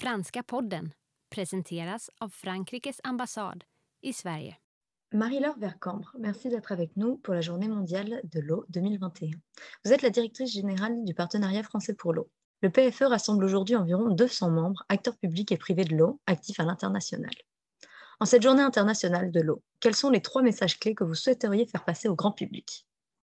Franska podden av. Marie-Laure Vercambre, merci d'être avec nous pour la Journée mondiale de l'eau 2021. Vous êtes la directrice générale du Partenariat français pour l'eau. Le PFE rassemble aujourd'hui environ 200 membres, acteurs publics et privés de l'eau, actifs à l'international. En cette journée internationale de l'eau, quels sont les trois messages clés que vous souhaiteriez faire passer au grand public?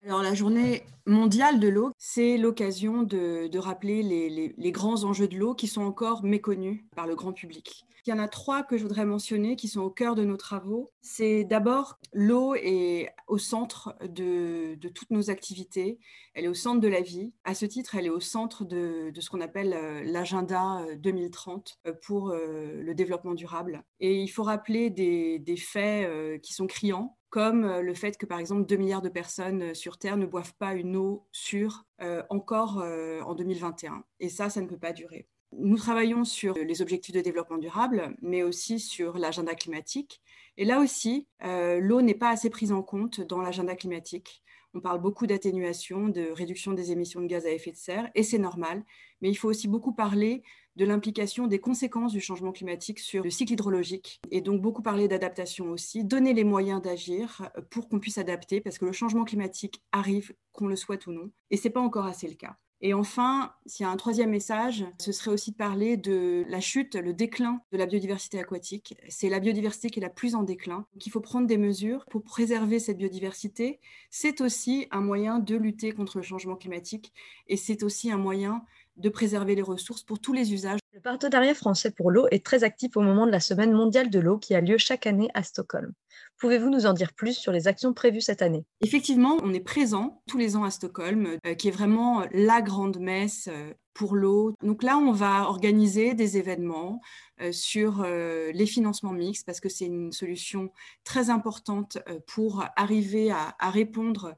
Alors, la journée mondiale de l'eau, c'est l'occasion de, rappeler les, grands enjeux de l'eau qui sont encore méconnus par le grand public. Il y en a trois que je voudrais mentionner qui sont au cœur de nos travaux. C'est d'abord l'eau est au centre de, toutes nos activités, elle est au centre de la vie. À ce titre, elle est au centre de, ce qu'on appelle euh, l'agenda 2030 euh, pour euh, le développement durable. Et il faut rappeler des faits qui sont criants comme euh, le fait que, par exemple, 2 milliards de personnes euh, sur Terre ne boivent pas une eau sûre euh, encore en 2021. Et ça, ça ne peut pas durer. Nous travaillons sur les objectifs de développement durable, mais aussi sur l'agenda climatique. Et là aussi, l'eau n'est pas assez prise en compte dans l'agenda climatique. On parle beaucoup d'atténuation, de réduction des émissions de gaz à effet de serre, et c'est normal. Mais il faut aussi beaucoup parler de l'implication des conséquences du changement climatique sur le cycle hydrologique. Et donc beaucoup parler d'adaptation aussi, donner les moyens d'agir pour qu'on puisse adapter, parce que le changement climatique arrive, qu'on le souhaite ou non, et ce n'est pas encore assez le cas. Et enfin, s'il y a un troisième message, ce serait aussi de parler de la chute, le déclin de la biodiversité aquatique. C'est la biodiversité qui est la plus en déclin. Donc il faut prendre des mesures pour préserver cette biodiversité. C'est aussi un moyen de lutter contre le changement climatique et c'est aussi un moyen de préserver les ressources pour tous les usages. Le partenariat français pour l'eau est très actif au moment de la Semaine mondiale de l'eau qui a lieu chaque année à Stockholm. Pouvez-vous nous en dire plus sur les actions prévues cette année? Effectivement, on est présent tous les ans à Stockholm, euh, qui est vraiment la grande messe euh, pour l'eau. Donc là, on va organiser des événements euh, sur les financements mixtes parce que c'est une solution très importante pour arriver à, répondre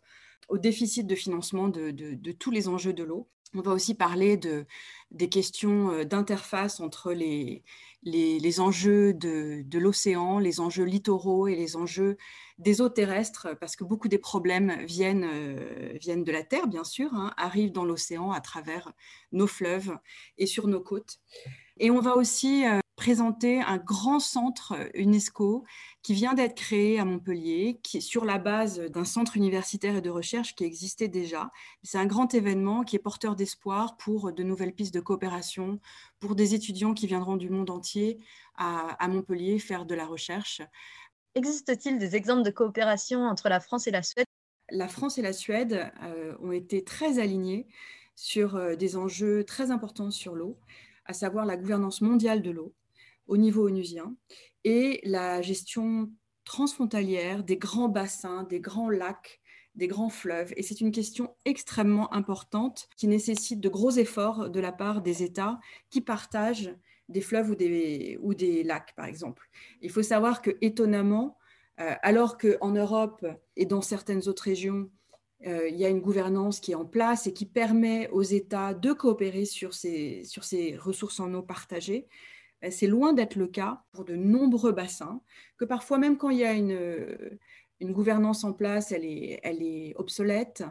au déficit de financement de tous les enjeux de l'eau. On va aussi parler de, des questions euh, d'interface entre les, les, enjeux de, l'océan, les enjeux littoraux et les enjeux des eaux terrestres, parce que beaucoup des problèmes viennent, euh, viennent de la Terre, bien sûr, hein, arrivent dans l'océan à travers nos fleuves et sur nos côtes. Et on va aussi euh, présenter un grand centre UNESCO qui vient d'être créé à Montpellier, qui est sur la base d'un centre universitaire et de recherche qui existait déjà. C'est un grand événement qui est porteur d'espoir pour de nouvelles pistes de coopération, pour des étudiants qui viendront du monde entier à, Montpellier faire de la recherche. Existe-t-il des exemples de coopération entre la France et la Suède? La France et la Suède euh, ont été très alignées sur euh, des enjeux très importants sur l'eau, à savoir la gouvernance mondiale de l'eau au niveau onusien et la gestion transfrontalière des grands bassins, des grands lacs, des grands fleuves. Et c'est une question extrêmement importante qui nécessite de gros efforts de la part des États qui partagent des fleuves ou des, ou des lacs, par exemple. Il faut savoir que, étonnamment, euh, alors qu'en Europe et dans certaines autres régions, euh, il y a une gouvernance qui est en place et qui permet aux États de coopérer sur ces, sur ces ressources en eau partagées. Ben, c'est loin d'être le cas pour de nombreux bassins, que parfois même quand il y a une, une gouvernance en place, elle est, elle est obsolète.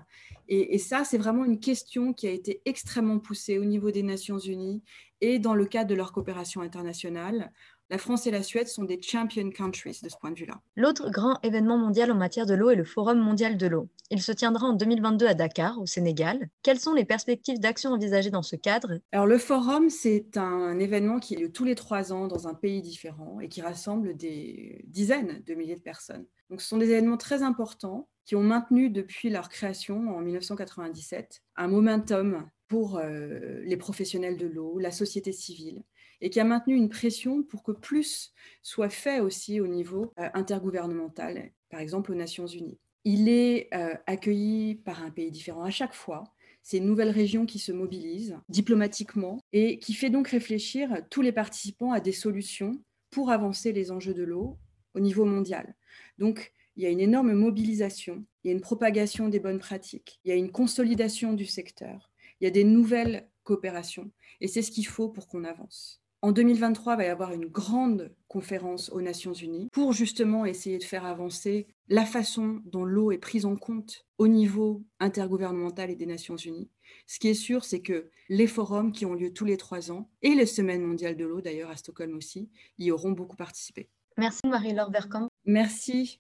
Et, et ça, c'est vraiment une question qui a été extrêmement poussée au niveau des Nations Unies et dans le cadre de leur coopération internationale la France et la Suède sont des champion countries de ce point de vue-là. L'autre grand événement mondial en matière de l'eau est le Forum mondial de l'eau. Il se tiendra en 2022 à Dakar, au Sénégal. Quelles sont les perspectives d'action envisagées dans ce cadre? Alors le Forum, c'est un événement qui a lieu tous les trois ans dans un pays différent et qui rassemble des dizaines de milliers de personnes. Donc ce sont des événements très importants qui ont maintenu depuis leur création en 1997 un momentum pour euh, les professionnels de l'eau, la société civile, et qui a maintenu une pression pour que plus soit fait aussi au niveau euh, intergouvernemental, par exemple aux Nations Unies. Il est euh, accueilli par un pays différent à chaque fois. C'est une nouvelle région qui se mobilise diplomatiquement et qui fait donc réfléchir tous les participants à des solutions pour avancer les enjeux de l'eau au niveau mondial. Donc, il y a une énorme mobilisation, il y a une propagation des bonnes pratiques, il y a une consolidation du secteur, il y a des nouvelles coopérations. Et c'est ce qu'il faut pour qu'on avance. En 2023, il va y avoir une grande conférence aux Nations Unies pour justement essayer de faire avancer la façon dont l'eau est prise en compte au niveau intergouvernemental et des Nations Unies. Ce qui est sûr, c'est que les forums qui ont lieu tous les trois ans, et les semaines mondiales de l'eau d'ailleurs à Stockholm aussi, y auront beaucoup participé. Merci Marie-Laure Vercamp. Merci